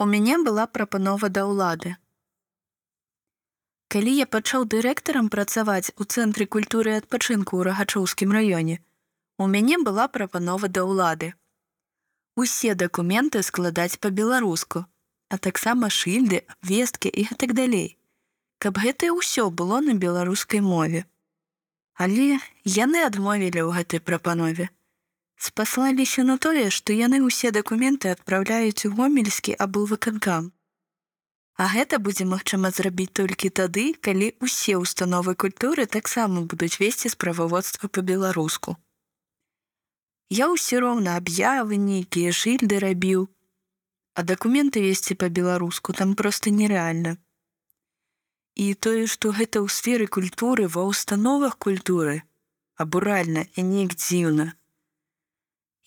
У мяне была прапанова да ўлады. Калі я пачаў дырэктарам працаваць у цэнтры культуры адпачынку ў рагачоўскім раёне, у мяне была прапанова да ўлады. Усе дакументы складаць па-беларуску, а таксама шыльды, весткі і гэтак далей, каб гэта ўсё было на беларускай мове. Але яны адмовілі ў гэтай прапанове. Спаслаліся на тое, што яны ўсе дакументы адпраўляюць у гомельскі або выканкам. А гэта будзе магчыма зрабіць толькі тады, калі ўсе ўстановы культуры таксама будуць весці справаводства па-беларуску. Я ўсё роўна аб'явы нейкія шыльды рабіў, а дакументы весці па-беларуску там проста нерэальна. І тое, што гэта ў сферы культуры ва ўстановах культуры, абуральна і неяк дзіўна.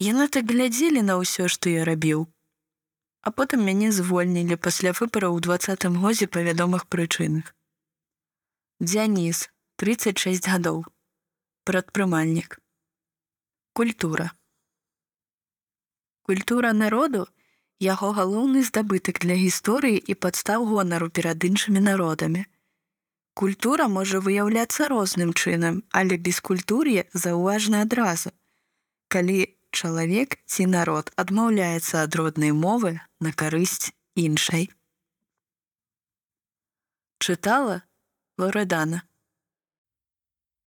Яны так глядзелі на ўсё, што я рабіў, а потым мяне звольнілі пасля выбараў у двадцатым годзе па вядомых прычынах. Дзяніс 36 гадоў. Прадпрымальнік. Культура. Культура народу яго галоўны здабытак для гісторыі і падстаў гонару перад іншымі народамі. Культура можа выяўляцца розным чынам але без культур'е заўважна адразу. Калі чалавек ці народ адмаўляецца ад роднай мовы на карысць іншай. Чытала Лоредана.